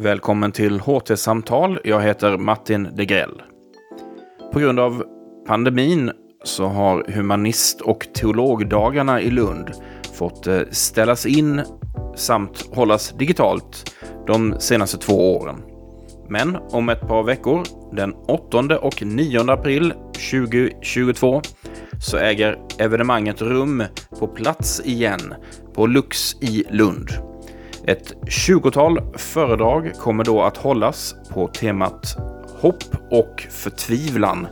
Välkommen till HT-samtal. Jag heter Martin Degrell. På grund av pandemin så har humanist och teologdagarna i Lund fått eh, ställas in samt hållas digitalt de senaste två åren. Men om ett par veckor, den 8 och 9 april 2022, så äger evenemanget rum på plats igen på Lux i Lund. Ett tjugotal föredrag kommer då att hållas på temat hopp och förtvivlan.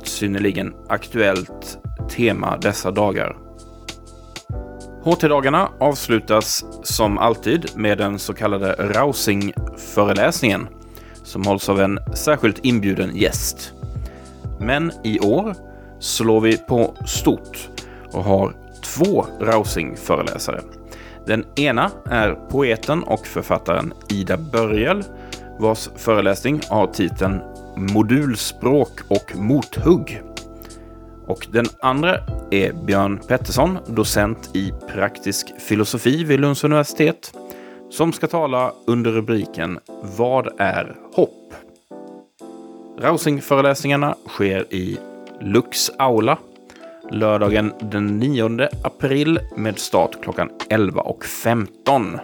Ett synnerligen aktuellt tema dessa dagar. HT-dagarna avslutas som alltid med den så kallade Rausing-föreläsningen som hålls av en särskilt inbjuden gäst. Men i år slår vi på stort och har två Rausing-föreläsare. Den ena är poeten och författaren Ida Börjel vars föreläsning har titeln Modulspråk och mothugg. Och den andra är Björn Pettersson, docent i praktisk filosofi vid Lunds universitet, som ska tala under rubriken Vad är hopp? Rausing-föreläsningarna sker i Lux Aula lördagen den 9 april med start klockan 11.15.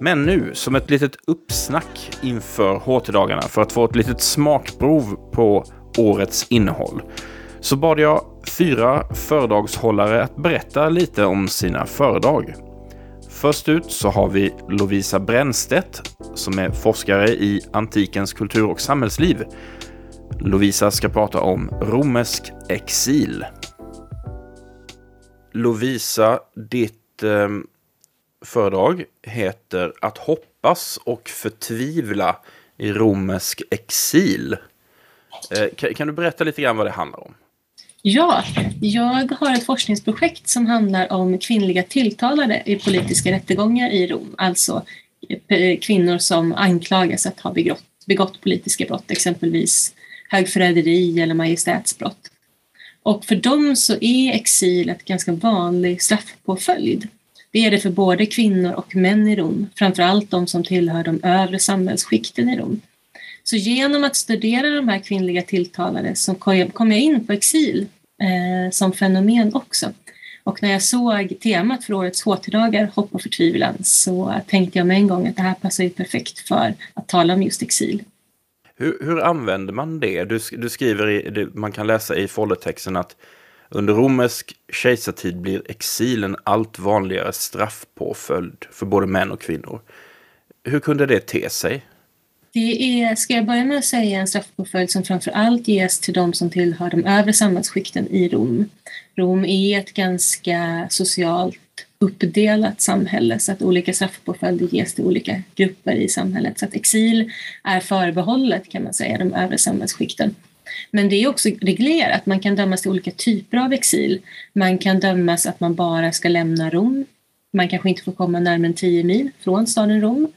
Men nu, som ett litet uppsnack inför HT-dagarna för att få ett litet smakprov på årets innehåll, så bad jag fyra föredragshållare att berätta lite om sina föredrag. Först ut så har vi Lovisa Brännstedt som är forskare i antikens kultur och samhällsliv Lovisa ska prata om romersk exil. Lovisa, ditt eh, föredrag heter Att hoppas och förtvivla i romersk exil. Eh, kan, kan, du berätta lite grann vad det handlar om? Ja, jag har ett forskningsprojekt som handlar om kvinnliga tilltalade i politiska rättegångar i Rom. Alltså eh, kvinnor som anklagas att ha begått, begått politiska brott, exempelvis högförräderi eller majestätsbrott. Och för dem så är exil ett ganska vanlig straffpåföljd. Det är det för både kvinnor och män i Rom, framförallt de som tillhör de övre samhällsskikten i Rom. Så genom att studera de här kvinnliga tilltalade så kom jag in på exil eh, som fenomen också. Och när jag såg temat för årets HT-dagar, hopp och förtvivlan, så tänkte jag med en gång att det här passar ju perfekt för att tala om just exil. Hur, hur använder man det? Du, du skriver i, man kan läsa i foldertexten att under romersk kejsartid blir exilen allt vanligare straffpåföljd för både män och kvinnor. Hur kunde det te sig? Det är, ska jag börja med att säga, en straffpåföljd som framför allt ges till de som tillhör de övre samhällsskikten i Rom. Rom är ett ganska socialt uppdelat samhälle så att olika straffpåföljder ges till olika grupper i samhället. Så att exil är förbehållet kan man säga de övre samhällsskikten. Men det är också reglerat. Man kan dömas till olika typer av exil. Man kan dömas att man bara ska lämna Rom. Man kanske inte får komma närmare än 10 mil från staden Rom.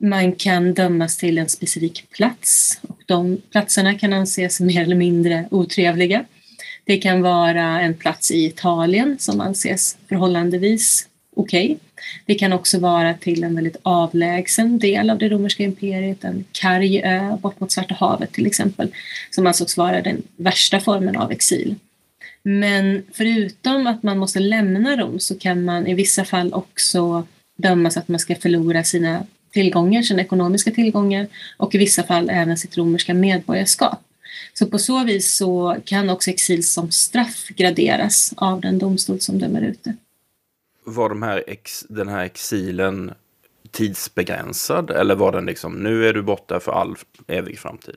Man kan dömas till en specifik plats och de platserna kan anses mer eller mindre otrevliga. Det kan vara en plats i Italien som anses förhållandevis okej. Okay. Det kan också vara till en väldigt avlägsen del av det romerska imperiet, en karg ö bort mot Svarta havet till exempel, som ansågs vara den värsta formen av exil. Men förutom att man måste lämna Rom så kan man i vissa fall också dömas att man ska förlora sina tillgångar, sina ekonomiska tillgångar och i vissa fall även sitt romerska medborgarskap. Så på så vis så kan också exil som straff graderas av den domstol som dömer ut det. Var de här ex, den här exilen tidsbegränsad eller var den liksom nu är du borta för all evig framtid?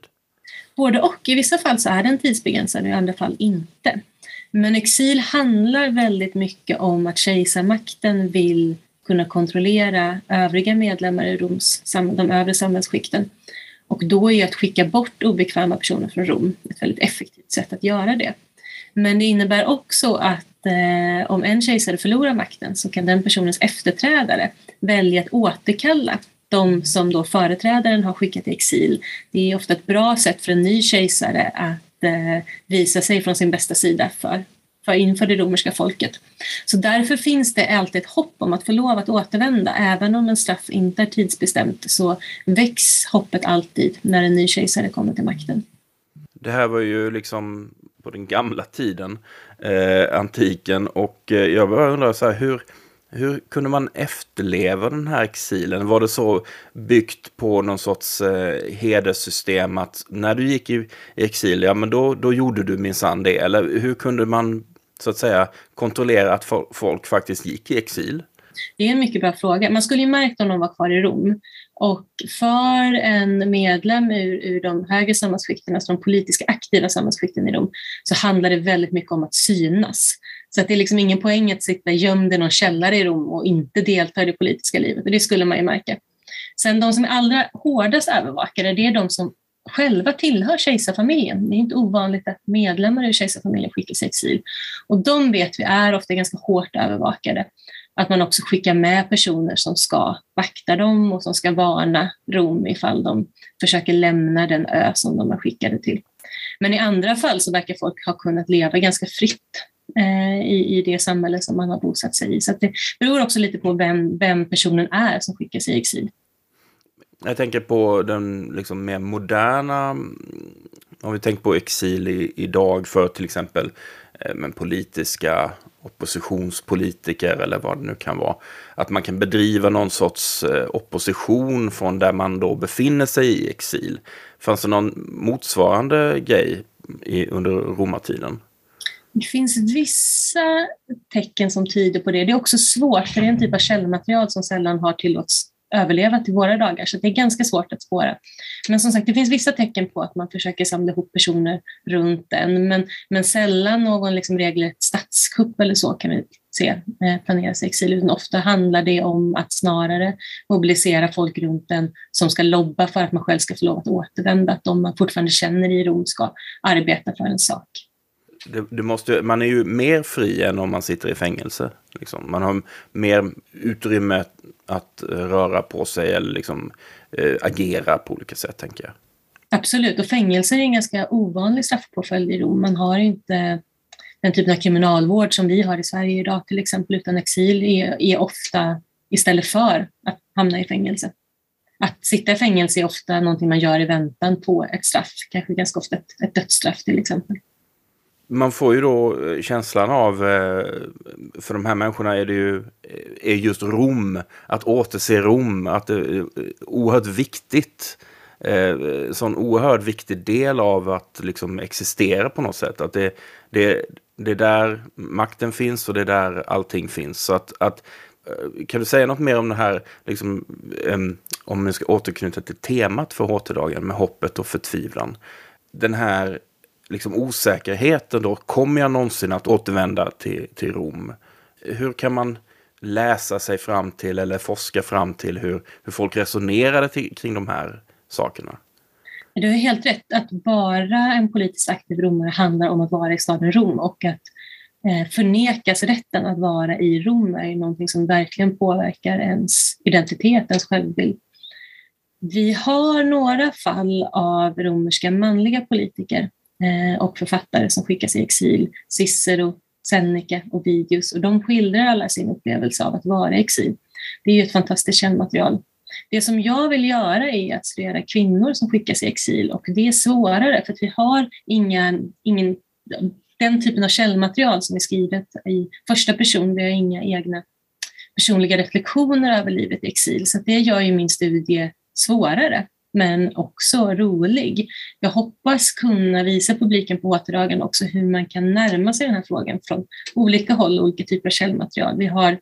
Både och. I vissa fall så är den tidsbegränsad och i andra fall inte. Men exil handlar väldigt mycket om att kejsarmakten vill kunna kontrollera övriga medlemmar i Roms, de övre samhällsskikten. Och då är att skicka bort obekväma personer från Rom ett väldigt effektivt sätt att göra det. Men det innebär också att eh, om en kejsare förlorar makten så kan den personens efterträdare välja att återkalla de som då företrädaren har skickat i exil. Det är ofta ett bra sätt för en ny kejsare att eh, visa sig från sin bästa sida för för inför det romerska folket. Så därför finns det alltid ett hopp om att få lov att återvända. Även om en straff inte är tidsbestämt så väcks hoppet alltid när en ny kejsare kommer till makten. Det här var ju liksom på den gamla tiden, eh, antiken, och eh, jag bara undrar så här, hur, hur kunde man efterleva den här exilen? Var det så byggt på någon sorts eh, hederssystem att när du gick i exil, ja men då, då gjorde du minsann det? Eller hur kunde man så att säga kontrollera att folk faktiskt gick i exil? Det är en mycket bra fråga. Man skulle ju märkt om de var kvar i Rom. Och för en medlem ur, ur de högre samhällsskikten, alltså de politiska aktiva samhällsskikten i Rom, så handlar det väldigt mycket om att synas. Så att det är liksom ingen poäng att sitta gömd i någon källare i Rom och inte delta i det politiska livet. Och det skulle man ju märka. Sen de som är allra hårdast övervakade, det är de som själva tillhör kejsarfamiljen. Det är inte ovanligt att medlemmar i kejsarfamiljen skickas i exil. Och de vet vi är ofta ganska hårt övervakade. Att man också skickar med personer som ska vakta dem och som ska varna Rom ifall de försöker lämna den ö som de är skickade till. Men i andra fall så verkar folk ha kunnat leva ganska fritt eh, i, i det samhälle som man har bosatt sig i. Så det beror också lite på vem, vem personen är som skickas i exil. Jag tänker på den liksom mer moderna, om vi tänker på exil i, idag för till exempel eh, men politiska oppositionspolitiker eller vad det nu kan vara. Att man kan bedriva någon sorts eh, opposition från där man då befinner sig i exil. Fanns det någon motsvarande grej i, under romartiden? Det finns vissa tecken som tyder på det. Det är också svårt, för det är en typ av källmaterial som sällan har tillåts överleva till våra dagar, så det är ganska svårt att spåra. Men som sagt, det finns vissa tecken på att man försöker samla ihop personer runt den, men, men sällan någon liksom regelrätt statskupp eller så kan vi se eh, planeras i exil, utan ofta handlar det om att snarare mobilisera folk runt den som ska lobba för att man själv ska få lov att återvända, att de man fortfarande känner i Rom ska arbeta för en sak det, det, måste, man är ju mer fri än om man sitter i fängelse. Liksom. Man har mer utrymme att röra på sig eller liksom, äh, agera på olika sätt, tänker jag. Absolut, och fängelse är en ganska ovanlig straffpåföljd i Rom. Man har inte den typen av kriminalvård som vi har i Sverige idag till exempel, utan exil är, är ofta istället för att hamna i fängelse. Att sitta i fängelse är ofta någonting man gör i väntan på ett straff, kanske ganska ofta ett, ett dödsstraff till exempel man får ju då eh, känslan av, eh, för de här människorna är det ju eh, är just Rom, att återse Rom, att det är oerhört viktigt. Sån oerhört viktig del av att liksom existera på något sätt. Att det, det, det är där makten finns och det är där allting finns. Så att, att kan du säga något mer om det här, liksom, om vi ska återknyta till temat för HT-dagen med hoppet och förtvivlan. Den här liksom osäkerheten då, kommer jag någonsin att återvända till, till Rom? Hur kan man läsa sig fram till eller forska fram till hur, hur folk resonerade till, kring de här sakerna? Du har helt rätt att vara en politiskt aktiv romare handlar om att vara i staden Rom och att eh, förnekas rätten att vara i Rom är någonting som verkligen påverkar ens identitet, ens självbild. Vi har några fall av romerska manliga politiker Eh, och författare som skickas i exil, Cicero, Seneca och Vidius, och de skildrar alla sin upplevelse av att vara i exil. Det är ju ett fantastiskt källmaterial. Det som jag vill göra är att studera kvinnor som skickas i exil och det är svårare för att vi har inga, ingen, den typen av källmaterial som är skrivet i första person. Vi har inga egna personliga reflektioner över livet i exil, så det gör ju min studie svårare men också rolig. Jag hoppas kunna visa publiken på återdagen också hur man kan närma sig den här frågan från olika håll och olika typer av källmaterial. Vi har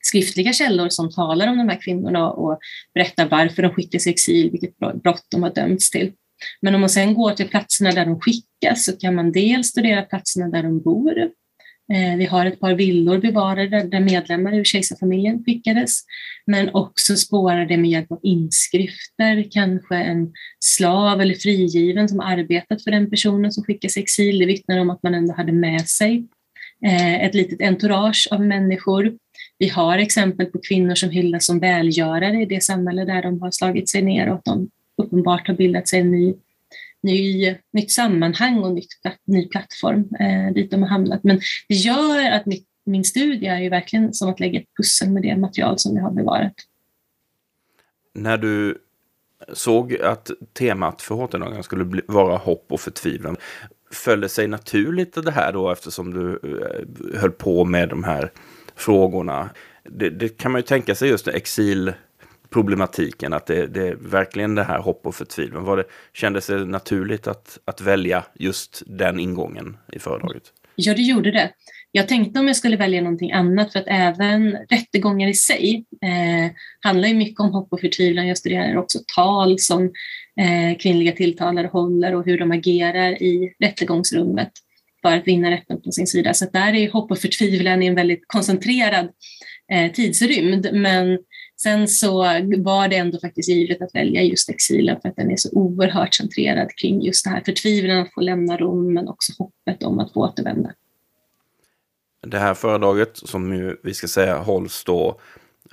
skriftliga källor som talar om de här kvinnorna och berättar varför de skickas i exil, vilket brott de har dömts till. Men om man sen går till platserna där de skickas så kan man dels studera platserna där de bor, Eh, vi har ett par villor bevarade där medlemmar ur kejsarfamiljen skickades, men också spårade med hjälp av inskrifter, kanske en slav eller frigiven som arbetat för den personen som skickas i exil. Det vittnar om att man ändå hade med sig eh, ett litet entourage av människor. Vi har exempel på kvinnor som hyllas som välgörare i det samhälle där de har slagit sig ner och att de uppenbart har bildat sig en ny ny, nytt sammanhang och nytt, ny plattform eh, dit de har hamnat. Men det gör att mitt, min studie är ju verkligen som att lägga ett pussel med det material som vi har bevarat. När du såg att temat för ht skulle bli, vara hopp och förtvivlan, föll det sig naturligt det här då eftersom du eh, höll på med de här frågorna? Det, det kan man ju tänka sig just exil problematiken, att det, det är verkligen det här hopp och förtvivlan. Var det, kändes det naturligt att, att välja just den ingången i föredraget? Ja, det gjorde det. Jag tänkte om jag skulle välja någonting annat för att även rättegångar i sig eh, handlar ju mycket om hopp och förtvivlan. Jag studerar också tal som eh, kvinnliga tilltalare håller och hur de agerar i rättegångsrummet för att vinna rätten på sin sida. Så där är hopp och förtvivlan i en väldigt koncentrerad eh, tidsrymd. Men Sen så var det ändå faktiskt givet att välja just exilen för att den är så oerhört centrerad kring just det här förtvivlan att få lämna Rom men också hoppet om att få återvända. Det här föredraget som ju, vi ska säga hålls då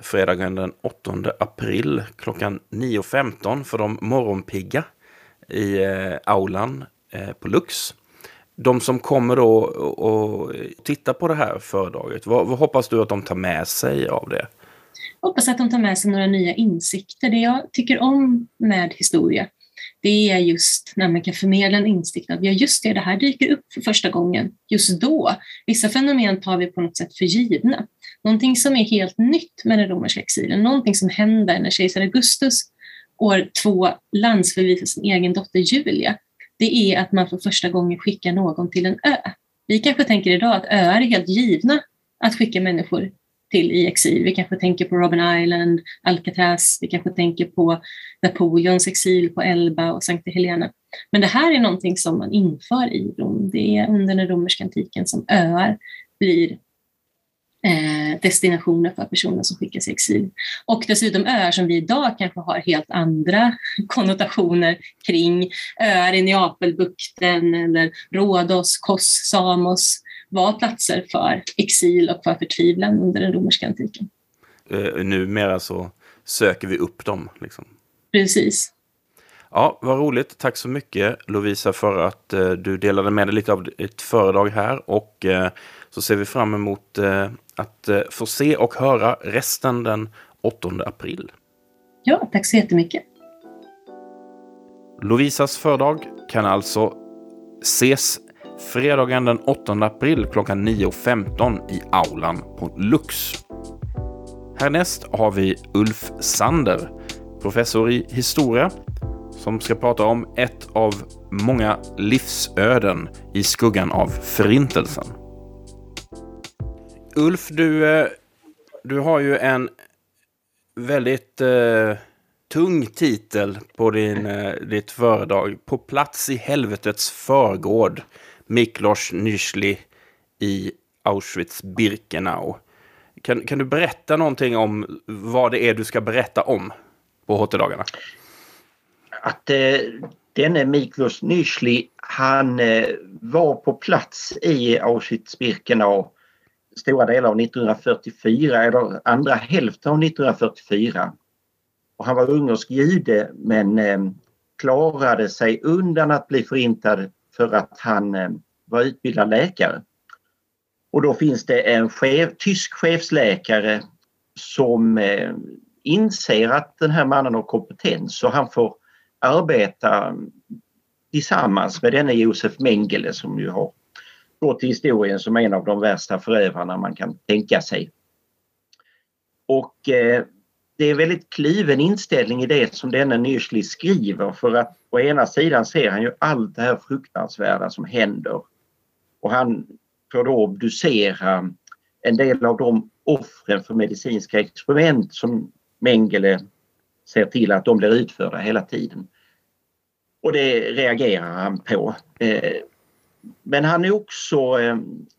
fredagen den 8 april klockan 9.15 för de morgonpigga i eh, aulan eh, på Lux. De som kommer då och tittar på det här föredraget, vad, vad hoppas du att de tar med sig av det? Hoppas att de tar med sig några nya insikter. Det jag tycker om med historia, det är just när man kan förmedla en insikt att ja just det, det här dyker upp för första gången just då. Vissa fenomen tar vi på något sätt för givna. Någonting som är helt nytt med den romerska exilen, någonting som händer när kejsar Augustus år två landsförvisar sin egen dotter Julia, det är att man för första gången skickar någon till en ö. Vi kanske tänker idag att öar är helt givna att skicka människor till i exil. Vi kanske tänker på Robben Island, Alcatraz, vi kanske tänker på Napoleons exil på Elba och Sankta Helena. Men det här är någonting som man inför i Rom. Det är under den romerska antiken som öar blir eh, destinationer för personer som skickas i exil. Och dessutom öar som vi idag kanske har helt andra konnotationer kring. Öar i Neapelbukten eller Rhodos, Kos, Samos var platser för exil och för förtvivlan under den romerska antiken. Uh, numera så söker vi upp dem. Liksom. Precis. Ja, vad roligt. Tack så mycket Lovisa för att uh, du delade med dig lite av ditt föredrag här. Och uh, så ser vi fram emot att få se och höra resten den 8 april. Ja, tack så jättemycket. Lovisas föredrag kan alltså ses fredagen den 8 april klockan 9.15 i aulan på Lux. Härnäst har vi Ulf Sander, professor i historia, som ska prata om ett av många livsöden i skuggan av Förintelsen. Ulf, du, eh, du har ju en väldigt eh, tung titel på din, eh, ditt föredrag. På plats i helvetets förgård. Miklos Nysli i Auschwitz-Birkenau. Kan, kan du berätta någonting om vad det är du ska berätta om på HT-dagarna? Att eh, denne Miklos Nysli, han eh, var på plats i Auschwitz-Birkenau stora delar av 1944 eller andra hälften av 1944. Och han var ungersk jude men eh, klarade sig undan att bli förintad för att han eh, var utbildad läkare. Och då finns det en chef, tysk chefsläkare som eh, inser att den här mannen har kompetens och han får arbeta tillsammans med denne Josef Mengele som ju har gått till historien som en av de värsta förövarna man kan tänka sig. Och eh, det är väldigt kliven inställning i det som denne Nyschli skriver för att å ena sidan ser han ju allt det här fruktansvärda som händer och han får då obducera en del av de offren för medicinska experiment som Mengele ser till att de blir utförda hela tiden. Och det reagerar han på. Eh, men han är också, eh,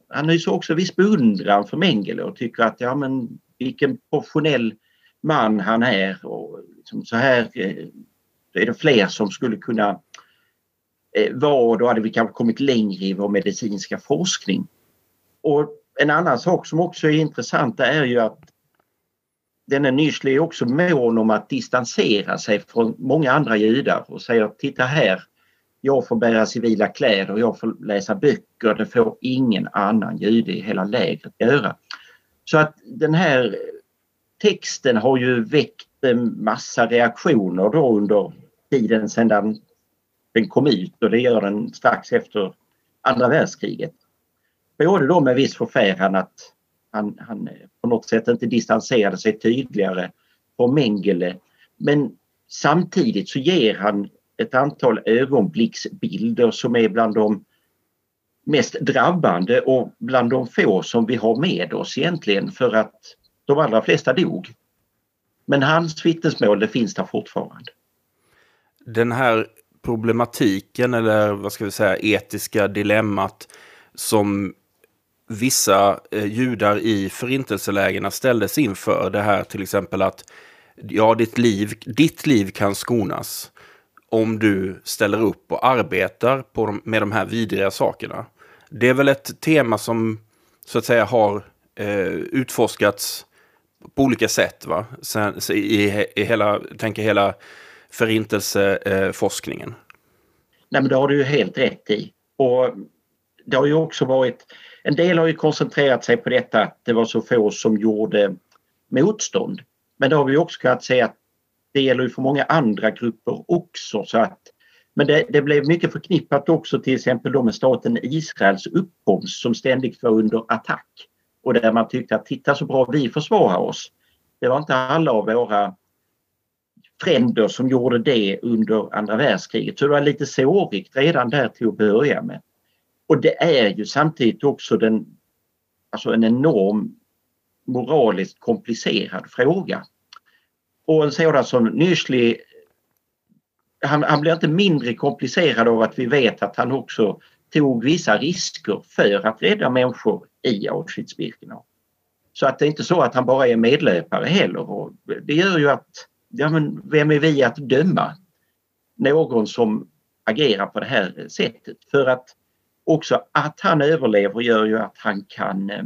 han hyser också viss beundran för Mengele och tycker att ja men vilken professionell man han är och liksom så här eh, är det fler som skulle kunna eh, vara, då hade vi kanske kommit längre i vår medicinska forskning. Och en annan sak som också är intressant är ju att denne Nyschle är också mån om att distansera sig från många andra judar och säger titta här, jag får bära civila kläder, jag får läsa böcker, det får ingen annan jude i hela lägret göra. Så att den här texten har ju väckt en massa reaktioner då under tiden sedan den kom ut och det gör den strax efter andra världskriget. Både då med viss förfäran att han, han på något sätt inte distanserade sig tydligare från Mengele men samtidigt så ger han ett antal ögonblicksbilder som är bland de mest drabbande och bland de få som vi har med oss egentligen för att de allra flesta dog. Men hans vittnesmål det finns där fortfarande. Den här problematiken eller vad ska vi säga etiska dilemmat som vissa eh, judar i förintelselägena ställdes inför. Det här till exempel att ja, ditt liv, ditt liv kan skonas om du ställer upp och arbetar på de, med de här vidriga sakerna. Det är väl ett tema som så att säga har eh, utforskats på olika sätt va? Sen, i, i hela, tänker hela förintelseforskningen. Eh, Nej men det har du ju helt rätt i. Och det har ju också varit, en del har ju koncentrerat sig på detta att det var så få som gjorde motstånd. Men det har vi också kunnat se att det gäller ju för många andra grupper också. Så att, men det, det blev mycket förknippat också till exempel då med staten Israels uppkomst som ständigt var under attack. Och där man tyckte att titta så bra vi försvarar oss. Det var inte alla av våra fränder som gjorde det under andra världskriget. Så det var lite sårigt redan där till att börja med. Och det är ju samtidigt också den, alltså en enorm moraliskt komplicerad fråga. Och en sådan som Nüschli, han, han blir inte mindre komplicerad av att vi vet att han också tog vissa risker för att rädda människor i Auschwitz-Birkenau. Så att det är inte så att han bara är medlöpare heller. Och det gör ju att, ja men vem är vi att döma någon som agerar på det här sättet? För att också att han överlever gör ju att han kan eh,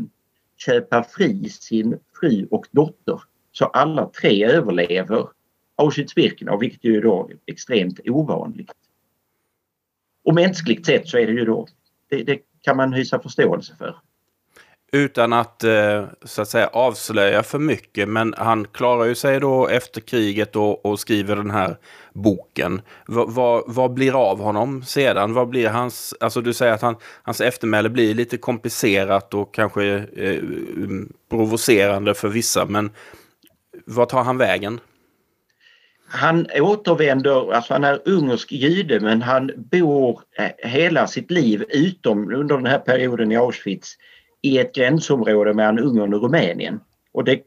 köpa fri sin fru och dotter. Så alla tre överlever Auschwitz-Birkenau, vilket ju då är extremt ovanligt. Och mänskligt sett så är det ju då, det, det kan man hysa förståelse för. Utan att eh, så att säga avslöja för mycket, men han klarar ju sig då efter kriget och, och skriver den här boken. V vad, vad blir av honom sedan? Vad blir hans, alltså du säger att han, hans eftermäle blir lite komplicerat och kanske eh, mm, provocerande för vissa, men vad tar han vägen? Han återvänder, alltså han är ungersk jude men han bor eh, hela sitt liv utom under den här perioden i Auschwitz i ett gränsområde mellan Ungern och Rumänien. Och det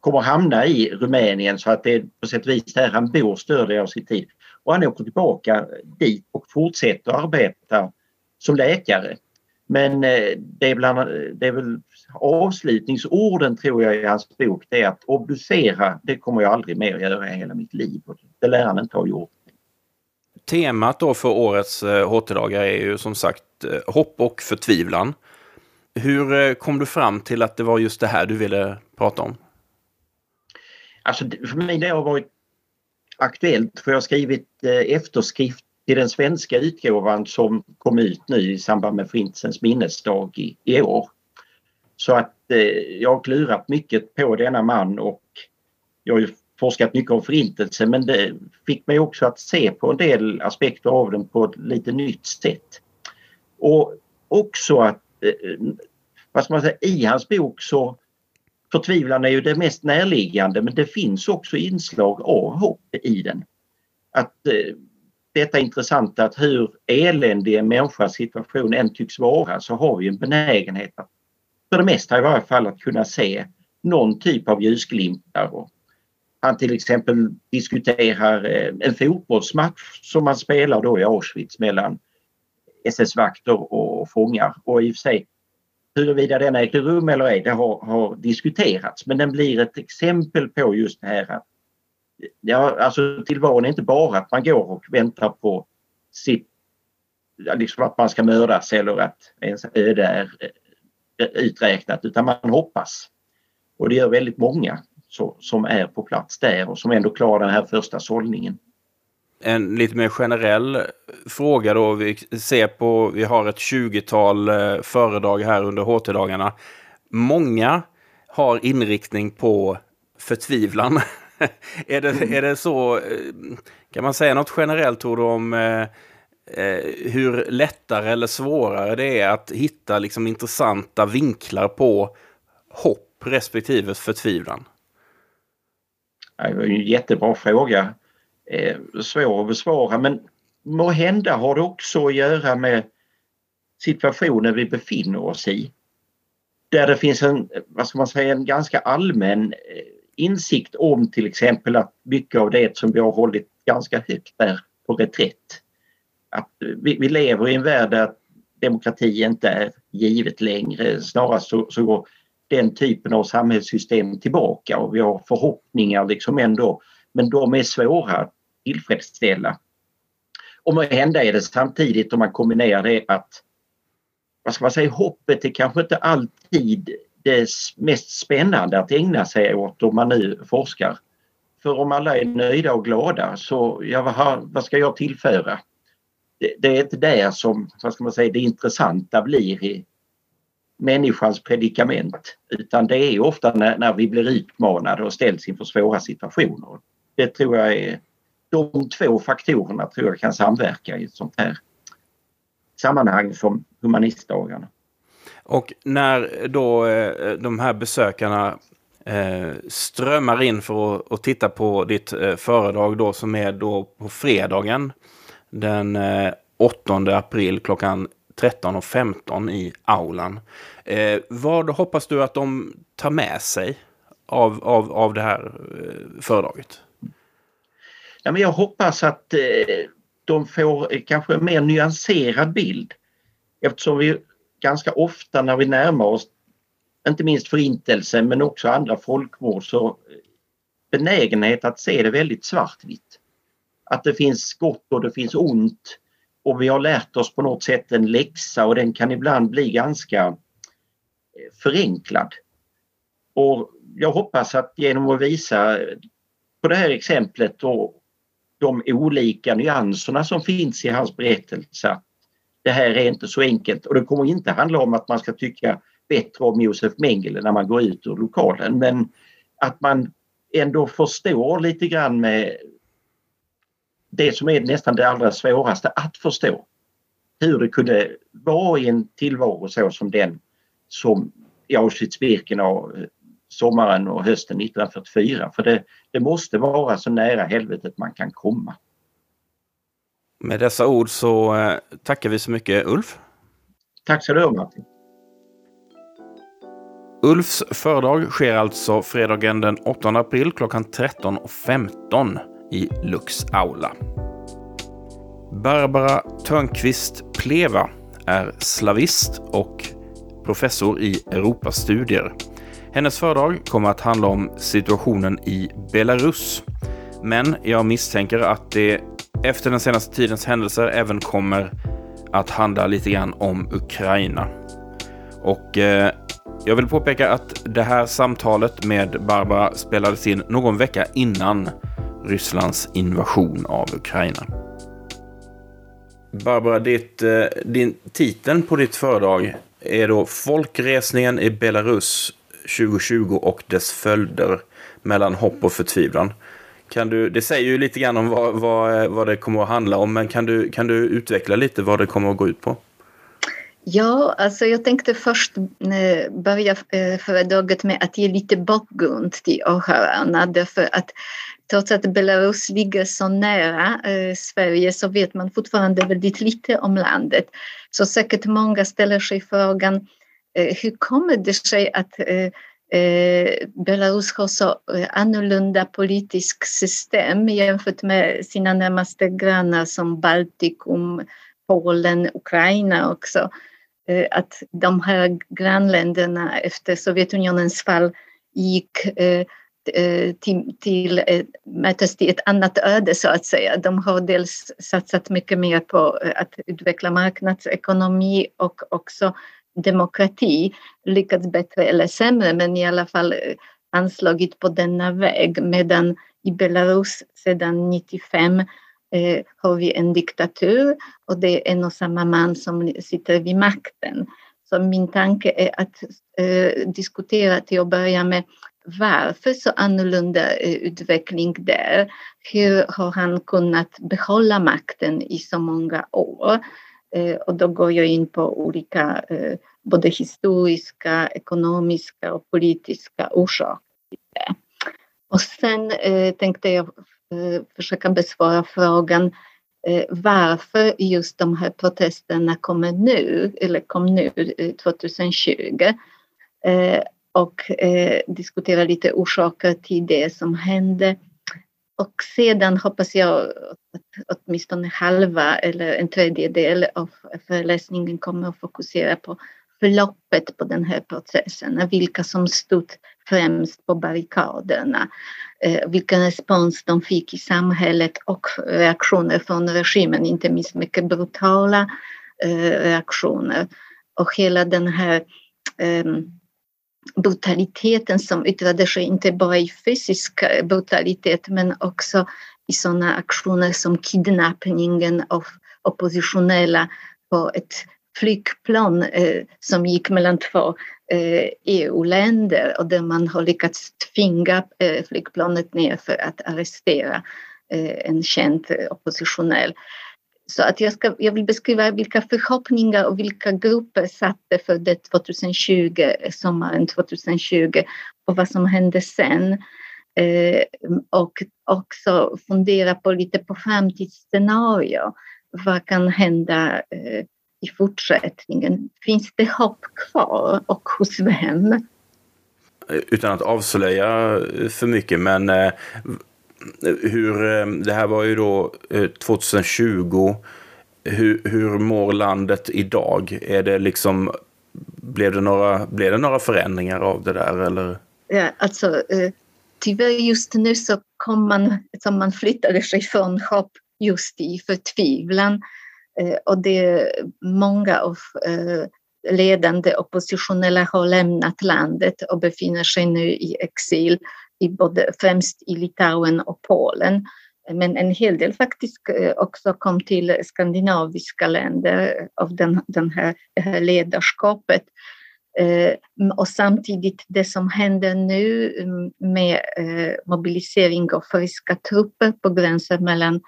kommer hamna i Rumänien så att det är på sätt och vis där han bor större delen av sin tid. Och han åker tillbaka dit och fortsätter arbeta som läkare. Men eh, det är, bland, det är väl avslutningsorden tror jag i hans bok det är att obducera det kommer jag aldrig mer göra i hela mitt liv. Det lär han inte ha gjort. Temat då för årets HT-dagar är ju som sagt eh, hopp och förtvivlan. Hur eh, kom du fram till att det var just det här du ville prata om? Alltså för mig det har varit aktuellt för jag har skrivit eh, efterskrift till den svenska utgåvan som kom ut nu i samband med Förintelsens minnesdag i, i år. Så att eh, jag har klurat mycket på denna man och jag har ju forskat mycket om Förintelsen men det fick mig också att se på en del aspekter av den på ett lite nytt sätt. Och också att Eh, vad ska man säga, i hans bok så förtvivlan är ju det mest närliggande men det finns också inslag av hopp i den. Att eh, detta intressanta att hur eländig en människas situation än tycks vara så har vi en benägenhet att för det mesta i varje fall att kunna se någon typ av ljusglimtar. Han till exempel diskuterar eh, en fotbollsmatch som man spelar då i Auschwitz mellan SS-vakter och fångar. Och i och för sig huruvida den ägde rum eller ej, det har, har, diskuterats. Men den blir ett exempel på just det här att ja, alltså tillvaron är inte bara att man går och väntar på sitt, liksom att man ska mördas eller att ens öde är eh, Eh, uträknat utan man hoppas. Och det gör väldigt många så, som är på plats där och som ändå klarar den här första sållningen. en lite mer generell fråga då. Vi ser på, vi har ett 20-tal eh, föredrag här under HT-dagarna. Många har inriktning på förtvivlan. är, det, är det så, eh, kan man säga något generellt tror du, om eh, hur lättare eller svårare det är att hitta liksom, intressanta vinklar på hopp respektive förtvivlan? Det var en jättebra fråga. Eh, svår att besvara men må hända har det också att göra med situationen vi befinner oss i. Där det finns en, vad ska man säga, en ganska allmän eh, insikt om till exempel att mycket av det som vi har hållit ganska högt är på reträtt. Att vi, vi lever i en värld där demokrati inte är givet längre. Snarare så, så går den typen av samhällssystem tillbaka och vi har förhoppningar liksom ändå men de är svåra att tillfredsställa. Och må hända är det samtidigt om man kombinerar det att vad ska man säga, hoppet är kanske inte alltid det mest spännande att ägna sig åt om man nu forskar. För om alla är nöjda och glada så ja, vad, vad ska jag tillföra? Det, det, är inte där som vad ska man säga, det intressanta blir i människans predikament utan det är ofta när, när vi blir utmanade och ställs inför svåra situationer. Det tror jag är de två faktorerna tror jag kan samverka i ett sånt här sammanhang som humanistdagarna. Och när då eh, de här besökarna eh, strömmar in för att, titta på ditt eh, föredrag då som är då på fredagen den eh, 8 april klockan 13.15 i aulan. Eh, vad hoppas du att de tar med sig av, av, av det här eh, föredraget? Ja, men jag hoppas att de får kanske en mer nyanserad bild eftersom vi ganska ofta när vi närmar oss inte minst förintelsen men också andra folkmord så benägenhet att se det väldigt svartvitt. Att det finns gott och det finns ont och vi har lärt oss på något sätt en läxa och den kan ibland bli ganska eh, förenklad. Och jag hoppas att genom att visa på det här exemplet och de olika nyanserna som finns i hans berättelse att det här är inte så enkelt och det kommer inte handla om att man ska tycka bättre om Josef Mengele när man går ut ur lokalen men att man ändå förstår lite grann med det som är nästan det allra svåraste att förstå. Hur det kunde vara i en tillvaro så som den som i Auschwitz-Birkenau sommaren och hösten 1944 för det, det måste vara så nära helvetet man kan komma. Med dessa ord så eh, tackar vi så mycket Ulf. Tack så du ha Martin. Ulfs föredrag sker alltså fredagen den 8 april klockan 13.15 i Lux aula. Barbara Törnqvist Pleva är slavist och professor i Europastudier. Hennes föredrag kommer att handla om situationen i Belarus. Men jag misstänker att det efter den senaste tidens händelser även kommer att handla lite grann om Ukraina. Och eh, jag vill påpeka att det här samtalet med Barbara spelades in någon vecka innan Rysslands invasion av Ukraina. Barbara, ditt, eh, din titeln på ditt föredrag är då Folkresningen i Belarus 2020 och dess följder mellan hopp och förtvivlan. Kan du, det säger ju lite grann om vad, vad, vad det kommer att handla om, men kan du, kan du utveckla lite vad det kommer att gå ut på? Ja, alltså jag tänkte först eh, börja eh, föredraget med att ge lite bakgrund till åhörarna därför att trots att Belarus ligger så nära eh, Sverige så vet man fortfarande väldigt lite om landet. Så säkert många ställer sig frågan eh, hur kommer det sig att eh, Eh, Belarus har så eh, annorlunda politiskt system jämfört med sina närmaste grannar som Baltikum, Polen, Ukraina också. Eh, att de här grannländerna efter Sovjetunionens fall gick eh, Eh, till, till, möttes till ett annat öde så att säga. De har dels satsat mycket mer på eh, att utveckla marknadsekonomi och också demokrati lyckats bättre eller sämre men i alla fall eh, anslagit på denna väg medan i Belarus sedan 95 eh, har vi en diktatur och det är en och samma man som sitter vid makten. Så min tanke är att eh, diskutera till att börja med varför så annorlunda eh, utveckling där? Hur har han kunnat behålla makten i så många år? Eh, och då går jag in på olika eh, både historiska, ekonomiska och politiska orsaker. Och sen eh, tänkte jag eh, försöka besvara frågan Eh, varför just de här protesterna kommer nu, eller kom nu eh, 2020 eh, och eh, diskutera lite orsaker till det som hände. Och sedan hoppas jag att åtminstone halva eller en tredjedel av föreläsningen kommer att fokusera på förloppet på den här processen, vilka som stod främst på barrikaderna, eh, vilken respons de fick i samhället och reaktioner från regimen, inte minst mycket brutala eh, reaktioner. Och hela den här eh, brutaliteten som yttrade sig inte bara i fysisk eh, brutalitet men också i sådana aktioner som kidnappningen av oppositionella på ett flygplan eh, som gick mellan två Eh, e EU-länder och där man har lyckats tvinga eh, flygplanet ner för att arrestera eh, en känd oppositionell. Så att jag, ska, jag vill beskriva vilka förhoppningar och vilka grupper satte för det 2020, sommaren 2020 och vad som hände sen. Eh, och också fundera på lite på framtidsscenario. Vad kan hända eh, i fortsättningen? Finns det hopp kvar och hos vem? Utan att avslöja för mycket, men eh, hur, eh, det här var ju då 2020. Eh, hur, hur mår landet idag? Är det liksom, blev, det några, blev det några förändringar av det där? Eller? Ja, alltså, tyvärr just nu så kom man, som man flyttade sig från hopp just i förtvivlan. Eh, och det många av eh, ledande oppositionella har lämnat landet och befinner sig nu i exil i både, främst i Litauen och Polen. Men en hel del faktiskt eh, också kom till skandinaviska länder av den, den här, det här ledarskapet. Eh, och samtidigt det som händer nu mm, med eh, mobilisering av ryska trupper på gränsen mellan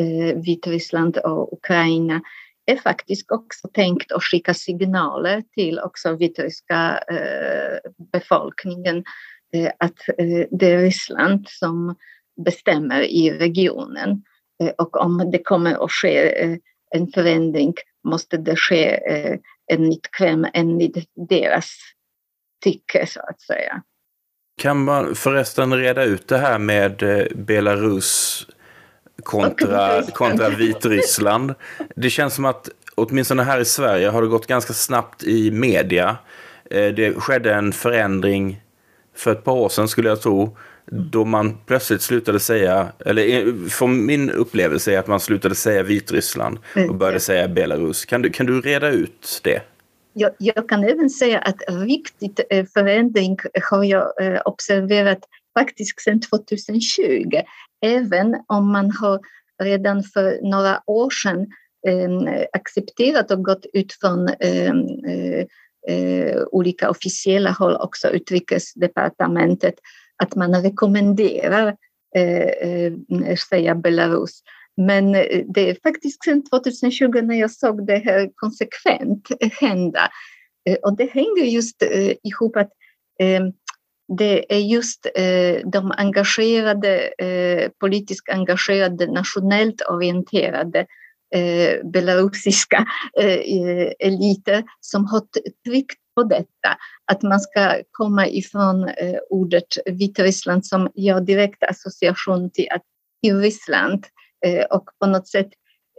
Eh, Vitryssland och Ukraina är faktiskt också tänkt att skicka signaler till också vitryska eh, befolkningen Eh, att eh, det är Ryssland som bestämmer i regionen. Eh, och om det kommer att ske eh, en förändring måste det ske enligt Kreml, enligt deras tycke så att säga. Kan man förresten reda ut det här med Belarus kontra, kontra Vitryssland? Det känns som att åtminstone här i Sverige har det gått ganska snabbt i media. Det skedde en förändring för ett par år sedan skulle jag tro, då man plötsligt slutade säga, eller från min upplevelse är att man slutade säga Vitryssland och började säga Belarus. Kan du, kan du reda ut det? Jag, jag kan även säga att riktigt eh, förändring har jag eh, observerat faktiskt sedan 2020. Även om man har redan för några år sedan eh, accepterat och gått ut från ehm, eh, eh, olika officiella håll, också utrikesdepartementet, att man rekommenderar eh, eh säga Belarus. Men eh, det är faktiskt sedan 2020 när jag såg det här konsekvent hända. Eh, och det hänger just ihop att ehm, det är just eh, de engagerade, eh, politiskt engagerade, nationellt orienterade eh, belarusiska eh, eh eliter som har tryckt på detta, att man ska komma ifrån eh, ordet Vitryssland som gör direkt association till, att, till Ryssland eh, och på något sätt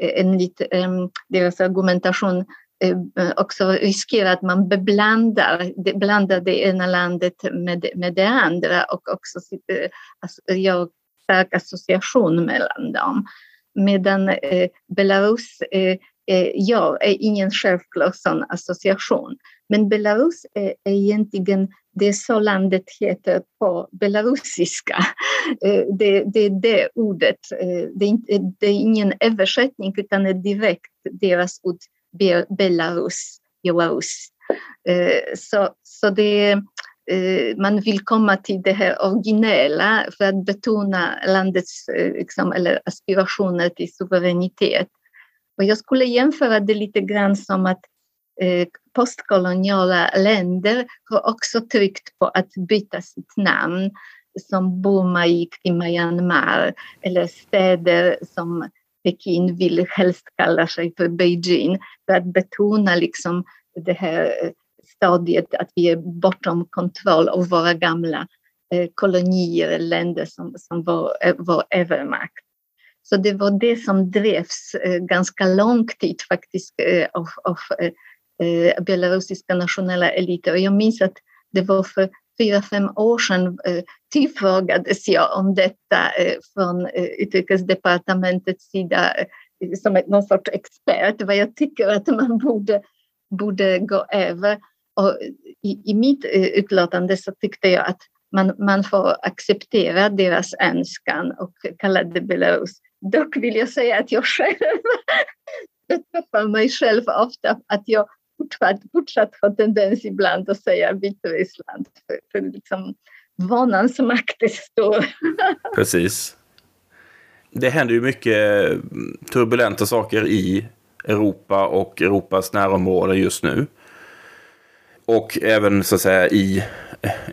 eh, enligt eh, deras argumentation eh, Eh, också riskerar att man beblandar, blandar det ena landet med, med det andra och också eh, gör stark association mellan dem medan eh, Belarus eh, eh ja, är ingen självklar sån association. Men Belarus är egentligen det så landet heter på belarusiska. Det, det är det ordet. Det är, inte, det är ingen översättning utan är direkt deras ord Belarus, Belarus. Eh, så, så det, eh, man vill komma till det här originella för att betona landets eh, liksom, eller aspirationer till suveränitet. Och jag skulle jämföra det lite grann som att postkoloniala länder har också tryckt på att byta sitt namn som Burma gick till Myanmar eller städer som Peking vill helst kalla sig för Beijing för att betona liksom det här eh, stadiet att vi är bortom kontroll av våra gamla eh, kolonier, länder som, som var eh, vår övermakt. Så det var det som drevs ganska lång tid faktiskt av, av belarusiska nationella eliter. Och jag minns att det var för fyra, fem år sedan eh, tillfrågades jag om detta eh, från eh, utrikesdepartementets sida som någon sorts expert, vad jag tycker att man borde, borde gå över. Och i, i mitt utlåtande så tyckte jag att man, man får acceptera deras önskan och kalla det Belarus. Dock vill jag säga att jag själv träffar mig själv ofta att jag fortsatt, fortsatt har tendens ibland att säga Vitryssland. För, för liksom, vanans makt är stor. Precis. Det händer ju mycket turbulenta saker i Europa och Europas närområde just nu. Och även så att säga i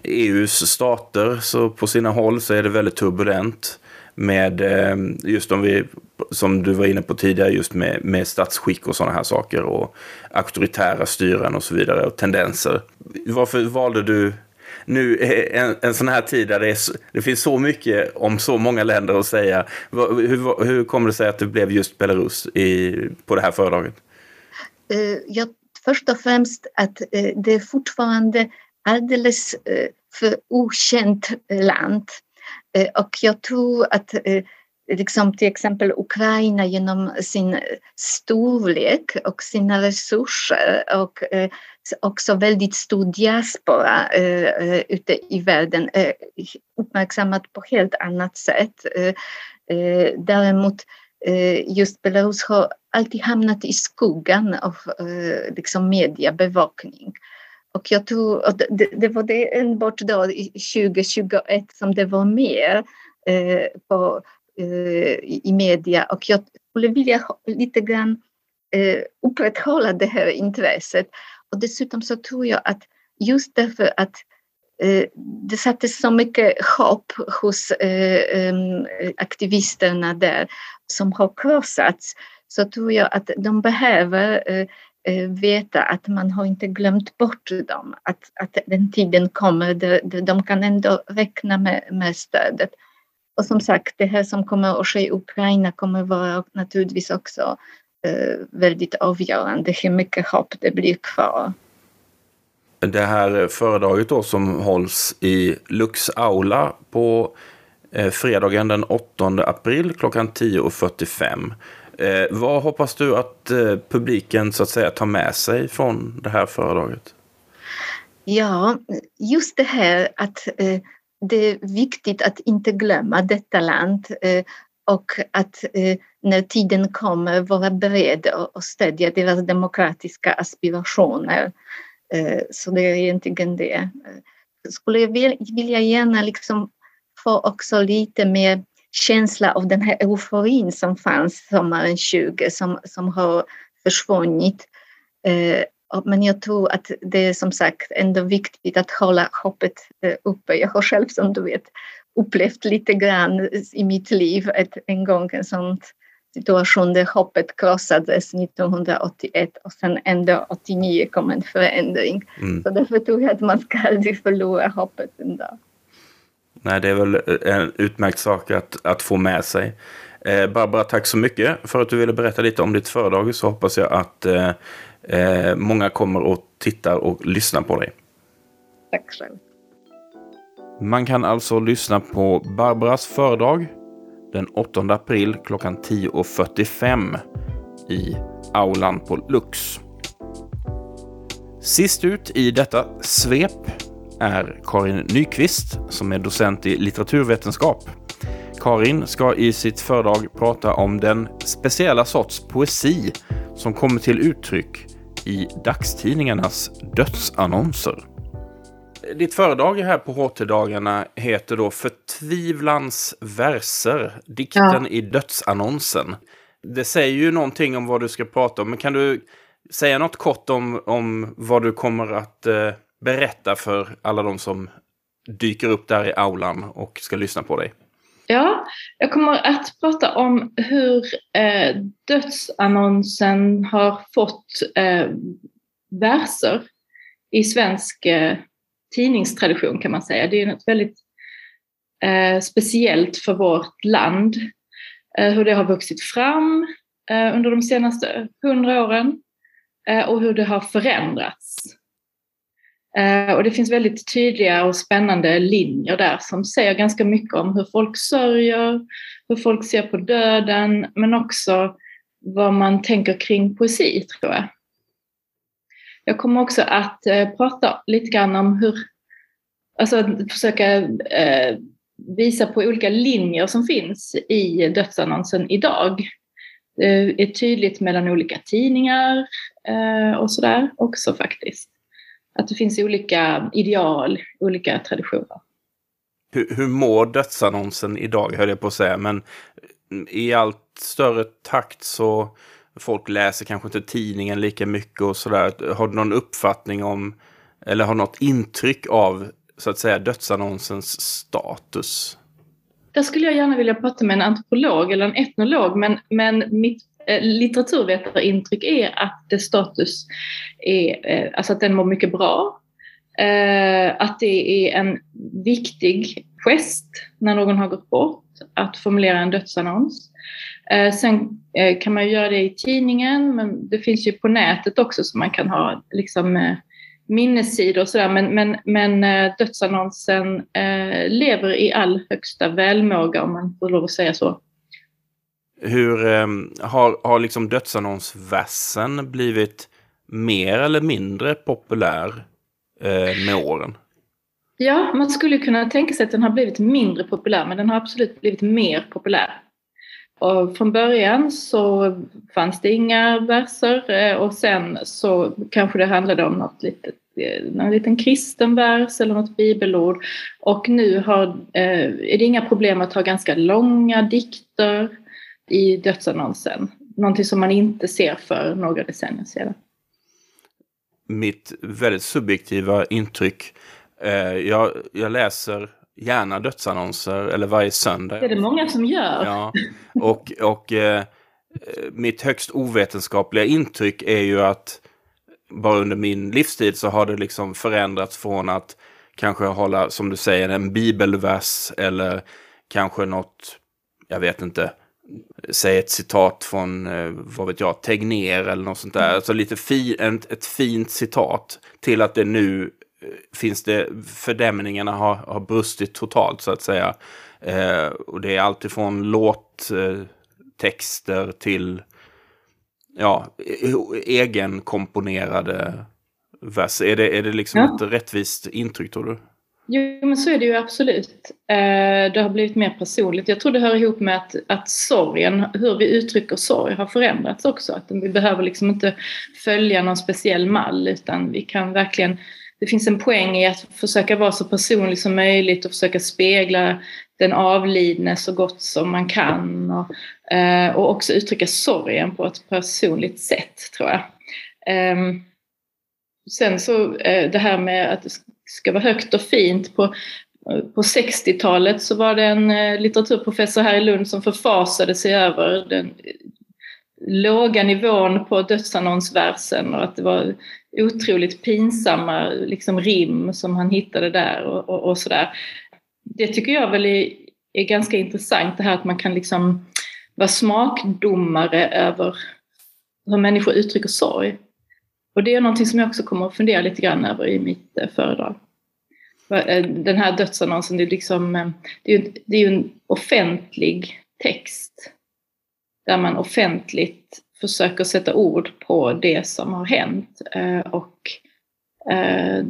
EUs stater så på sina håll så är det väldigt turbulent med eh, just om vi, som du var inne på tidigare, just med, med statsskick och sådana här saker och auktoritära styren och så vidare och tendenser. Varför valde du nu eh, en, en sån här tid där det, är, det finns så mycket om så många länder att säga. Hur, hur kommer det sig att det blev just Belarus i, på det här föredraget? Eh, uh, ja, först och främst att uh, det är fortfarande alldeles uh, för okänt land Eh, och jag tror att eh, liksom till exempel Ukraina genom sin eh, storlek och sina resurser och också väldigt stor diaspora ute i världen uppmärksammat på helt annat sätt. Däremot just Belarus har alltid hamnat i skuggan av liksom mediebevakning. Och jag tror att det, det var det enbart då 2021 som det var mer eh, på, eh, i media och jag skulle vilja lite grann eh, upprätthålla det här intresset. Och dessutom så tror jag att just därför att eh, det sattes så mycket hopp hos eh, aktivisterna där som har krossats så tror jag att de behöver Eh, Eh, veta att man har inte glömt bort dem, att, att den tiden kommer de, de kan ändå räkna med, med stödet. Och som sagt, det här som kommer att ske i Ukraina kommer vara naturligtvis också eh, väldigt avgörande hur mycket hopp det blir kvar. Det här föredraget då som hålls i Lux Aula på eh, fredagen den 8 april klockan 10.45. Eh, vad hoppas du att eh, publiken så att säga tar med sig från det här föredraget? Ja, just det här att eh, det är viktigt att inte glömma detta land eh, och att eh, när tiden kommer vara beredd att stödja deras demokratiska aspirationer. Eh, så det är egentligen det. Eh, skulle jag vilja gärna liksom få också lite mer känsla av den här euforin som fanns sommaren 20 som, som har försvunnit. Eh, men jag tror att det är som sagt ändå viktigt att hålla hoppet eh, uppe. Jag har själv som du vet upplevt lite grann i mitt liv ett, en gång en sån situation där hoppet krossades 1981 och sen ändå 89 kom en förändring. Mm. Så därför tror jag att man ska aldrig förlora hoppet en dag. Nej, det är väl en utmärkt sak att, att få med sig. Eh, Barbara, tack så mycket för att du ville berätta lite om ditt föredrag. Så hoppas jag att eh, eh många kommer och tittar och lyssnar på dig. Tack själv. Man kan alltså lyssna på Barbaras föredrag den 8 april klockan 10.45 i aulan på Lux. Sist ut i detta svep är Karin Nyqvist som är docent i litteraturvetenskap. Karin ska i sitt föredrag prata om den speciella sorts poesi som kommer till uttryck i dagstidningarnas dödsannonser. Ditt föredrag här på HT-dagarna heter då Förtvivlans verser, dikten ja. i dödsannonsen. Det säger ju någonting om vad du ska prata om, men kan du säga något kort om, om vad du kommer att eh, berätta för alla de som dyker upp där i aulan och ska lyssna på dig? Ja, jag kommer att prata om hur eh, dödsannonsen har fått eh, verser i svensk eh, tidningstradition kan man säga. Det är något väldigt eh, speciellt för vårt land. Eh, hur det har vuxit fram eh, under de senaste hundra åren eh, och hur det har förändrats. Eh, och det finns väldigt tydliga och spännande linjer där som säger ganska mycket om hur folk sörjer, hur folk ser på döden, men också vad man tänker kring poesi, tror jag. Jag kommer också att eh, prata lite grann om hur, alltså att försöka eh, visa på olika linjer som finns i dödsannonsen idag. Det är tydligt mellan olika tidningar och sådär också faktiskt. Att det finns olika ideal, olika traditioner. Hur, hur mår dödsannonsen idag, höll jag på att säga. Men i allt större takt så folk läser kanske inte tidningen lika mycket och sådär. Har du någon uppfattning om, eller har något intryck av, så att säga, dödsannonsens status? Där skulle jag gärna vilja prata med en antropolog eller en etnolog, men, men mitt Eh, litteraturvetarintryck är att dess status är, eh, alltså att den mår mycket bra. Eh, att det är en viktig gest när någon har gått bort att formulera en dödsannons. Sen kan man göra det i tidningen, men det finns ju på nätet också så man kan ha liksom minnessidor och sådär. Men, men, men dödsannonsen lever i all högsta välmåga om man får lov att säga så. Hur eh, har, har liksom dödsannonsversen blivit mer eller mindre populär eh, med åren? Ja, man skulle kunna tänka sig att den har blivit mindre populär, men den har absolut blivit mer populär. Och från början så fanns det inga verser eh, och sen så kanske det handlade om något litet, eh, någon liten kristen vers eller något bibelord. Och nu har, eh, är det inga problem att ha ganska långa dikter i dödsannonsen. Någonting som man inte ser för några decennier sedan. Mitt väldigt subjektiva intryck. Eh, jag, jag läser gärna dödsannonser eller varje söndag. Det är det många som gör. Ja, och, och eh, mitt högst ovetenskapliga intryck är ju att bara under min livstid så har det liksom förändrats från att kanske hålla, som du säger, en bibelvers eller kanske något, jag vet inte, säg ett citat från, eh, vad vet jag, Tegner eller något sånt där. Mm. Alltså lite fi, ett, ett fint citat till att det nu eh, finns det, fördämningarna har, har brustit totalt så att säga. Eh, och det är alltifrån låttexter eh, till ja, e, egenkomponerade vers. Är det, är det liksom ja. ett rättvist intryck tror du? Jo, men så är det ju absolut. Eh, det har blivit mer personligt. Jag tror det hör ihop med att, att sorgen, hur vi uttrycker sorg, har förändrats också. Att vi behöver liksom inte följa någon speciell mall, utan vi kan verkligen... Det finns en poäng i att försöka vara så personlig som möjligt och försöka spegla den avlidne så gott som man kan. Och, eh, och också uttrycka sorgen på ett personligt sätt, tror jag. Ehm, sen så eh, det här med att ska vara högt och fint. På, på 60-talet så var det en eh, litteraturprofessor här i Lund som förfasade sig över den eh, låga nivån på dödsannonsversen och att det var otroligt pinsamma liksom, rim som han hittade där och, och, och sådär. Det tycker jag väl är, är, ganska intressant det här att man kan liksom vara smakdomare över hur människor uttrycker sorg. Och det är någonting som jag också kommer att fundera lite grann över i mitt eh, föredrag. Eh, den här dödsannonsen, det är, liksom, eh, det är, det är ju en offentlig text där man offentligt försöker sätta ord på det som har hänt och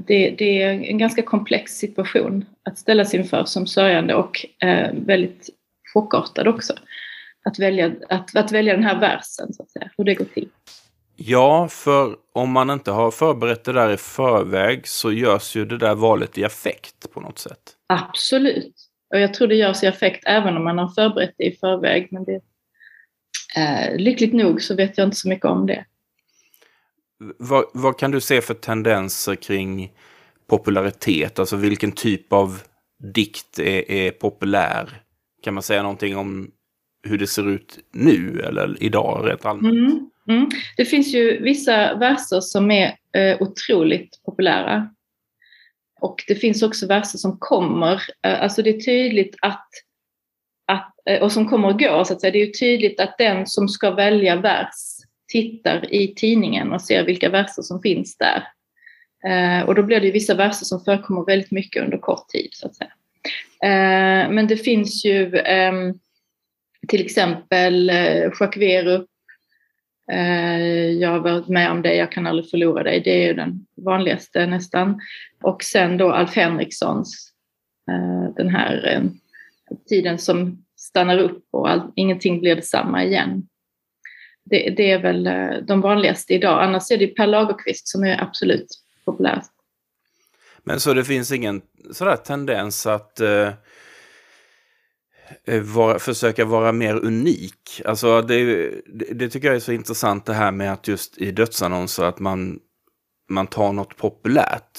det, det, är en ganska komplex situation att ställas inför som sörjande och väldigt chockartad också. Att välja, att, att välja den här versen, så att säga, hur det går till. Ja, för om man inte har förberett det där i förväg så görs ju det där valet i affekt på något sätt. Absolut. Och jag tror det görs i affekt även om man har förberett det i förväg. Men det, eh, lyckligt nog så vet jag inte så mycket om det. Vad, vad, kan du se för tendenser kring popularitet? Alltså vilken typ av dikt är, är populär? Kan man säga någonting om hur det ser ut nu eller idag rent allmänt? Mm, mm. Det finns ju vissa verser som är eh, otroligt populära. Och det finns också verser som kommer. Eh, alltså det är tydligt att, att eh, och som kommer och går så att säga. Det är tydligt att den som ska välja vers tittar i tidningen och ser vilka verser som finns där. Eh, och då blir det vissa verser som förekommer väldigt mycket under kort tid så att säga. Eh, men det finns ju eh, till exempel eh, Jacques Werup, eh, jag har varit med om det, jag kan aldrig förlora dig, det är ju den vanligaste nästan. Och sen då Alf Henrikssons, eh, den här eh, tiden som stannar upp och all, ingenting blir detsamma igen det, det, är väl eh, de vanligaste idag. Annars är det Per Lagerkvist som är absolut populärast. Men så det finns ingen sådär tendens att eh, vara, försöka vara mer unik? Alltså det, det, det, tycker jag är så intressant det här med att just i dödsannonser att man, man tar något populärt.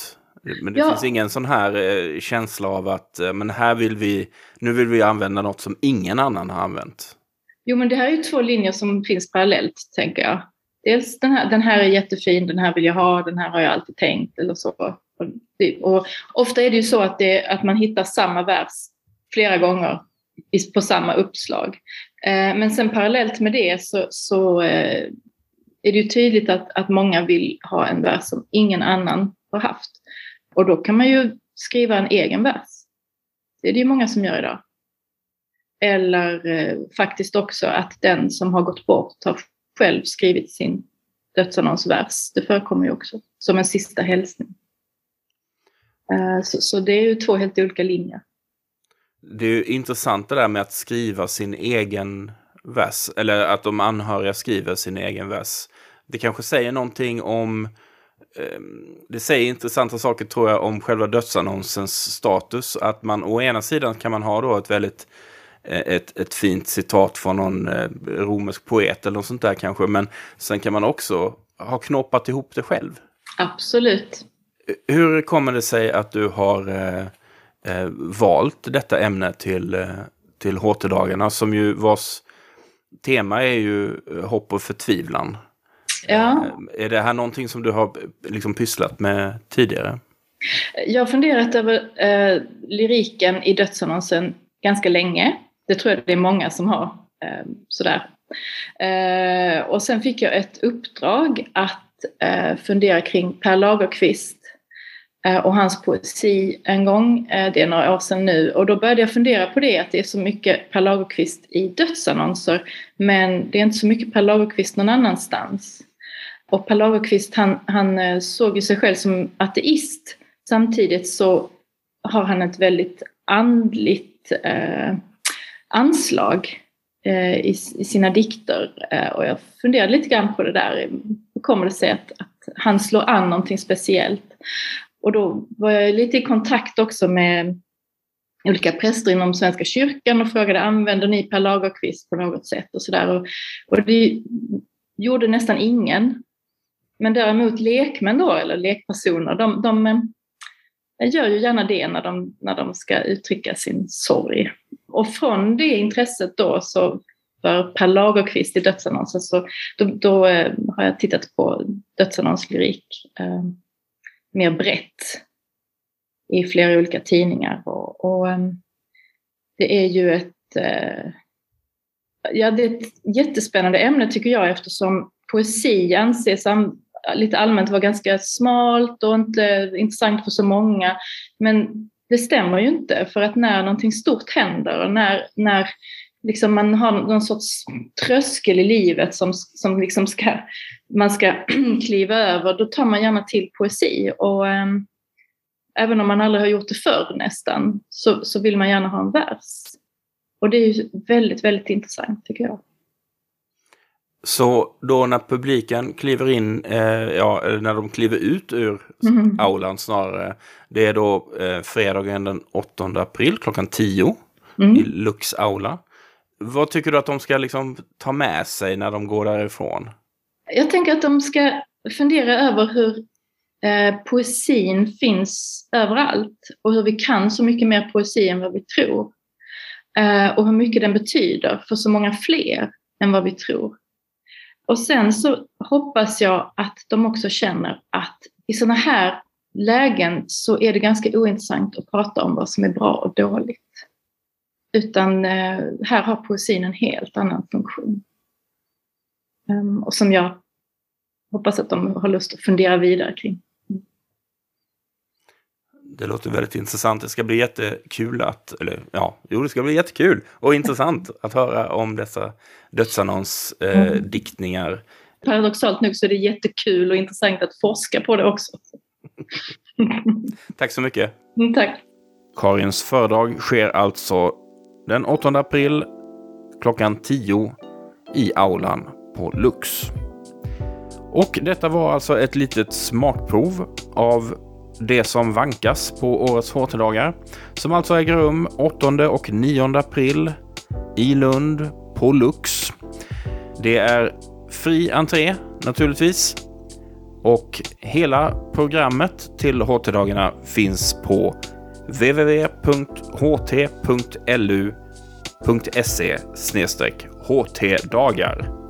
Men det ja. finns ingen sån här eh, känsla av att eh, men här vill vi, nu vill vi använda något som ingen annan har använt. Jo, men det här är ju två linjer som finns parallellt, tänker jag. Dels den här, den här är jättefin, den här vill jag ha, den här har jag alltid tänkt eller så. Och, och ofta är det ju så att, det, att man hittar samma vers flera gånger på samma uppslag. Eh, men sen parallellt med det så, så eh, är det ju tydligt att, att många vill ha en vers som ingen annan har haft. Och då kan man ju skriva en egen vers. Det är det ju många som gör idag. Eller eh, faktiskt också att den som har gått bort har själv skrivit sin dödsannonsvers. Det förekommer ju också som en sista hälsning. Eh, så, så, det är ju två helt olika linjer. Det är ju intressant det där med att skriva sin egen vers, eller att de anhöriga skriver sin egen vers. Det kanske säger någonting om ehm, det säger intressanta saker tror jag om själva dödsannonsens status. Att man å ena sidan kan man ha då ett väldigt Eh, ett, ett fint citat från någon eh, romersk poet eller något sånt där kanske. Men sen kan man också ha knoppat ihop det själv. Absolut. Hur kommer det sig att du har eh, eh valt detta ämne till, eh, till HT-dagarna som ju vars tema är ju hopp och förtvivlan? Ja. Eh, är det här någonting som du har liksom pysslat med tidigare? Jag har funderat över eh, lyriken i dödsannonsen ganska länge. Det tror jag det är många som har. Eh, sådär. Eh, och sen fick jag ett uppdrag att eh, fundera kring Per Lagerkvist Eh, och hans poesi en gång. Eh, det är några år sedan nu. Och då började jag fundera på det, att det är så mycket Per Lagerkvist i dödsannonser. Men det är inte så mycket Per Lagerkvist någon annanstans. Och Per Lagerkvist han, han eh, såg ju sig själv som ateist. Samtidigt så har han ett väldigt andligt eh, anslag eh, i, i, sina dikter. Eh, och jag funderade lite grann på det där. Hur kommer det sig att, att han slår an någonting speciellt? Och då var jag lite i kontakt också med olika präster inom Svenska kyrkan och frågade använder ni Per Lagerkvist på något sätt och sådär. Och, och det gjorde nästan ingen. Men däremot lekmän då, eller lekpersoner, de, de eh, gör ju gärna det när de, när de ska uttrycka sin sorg. Och från det intresset då så för Per Lagerkvist i dödsannonsen så då, då eh, har jag tittat på dödsannonslyrik eh, mer brett i flera olika tidningar. Och, och ehm, det är ju ett, eh, ja, det är ett jättespännande ämne tycker jag eftersom poesi anses lite allmänt vara ganska smalt och inte intressant för så många. Men det stämmer ju inte för att när någonting stort händer och när, när liksom man har någon sorts tröskel i livet som, som liksom ska, man ska kliva över, då tar man gärna till poesi. Och eh, även om man aldrig har gjort det förr nästan, så, så vill man gärna ha en vers. Och det är ju väldigt, väldigt intressant tycker jag. Så då när publiken kliver in, eh, ja, när de kliver ut ur mm. aulan snarare, det är då eh, fredagen den 8 april klockan 10 mm. i Lux aula. Vad tycker du att de ska liksom ta med sig när de går därifrån? Jag tänker att de ska fundera över hur eh, poesin finns överallt och hur vi kan så mycket mer poesi än vad vi tror. Eh, och hur mycket den betyder för så många fler än vad vi tror. Och sen så hoppas jag att de också känner att i sådana här lägen så är det ganska ointressant att prata om vad som är bra och dåligt. Utan eh, här har poesin en helt annan funktion. Um, och som jag hoppas att de har lust att fundera vidare kring. Det låter väldigt intressant. Det ska bli jättekul att, eller ja, jo det ska bli jättekul och intressant att höra om dessa dödsannons eh, mm. Paradoxalt nog så är det jättekul och intressant att forska på det också. tack så mycket. Mm, tack. Karins föredrag sker alltså den 8 april klockan 10 i aulan på Lux. Och detta var alltså ett litet smakprov av det som vankas på årets HT-dagar. Som alltså äger rum 8 och 9 april i Lund på Lux. Det är fri entré naturligtvis. Och hela programmet till HT-dagarna finns på www.ht.lu.se ht-dagar.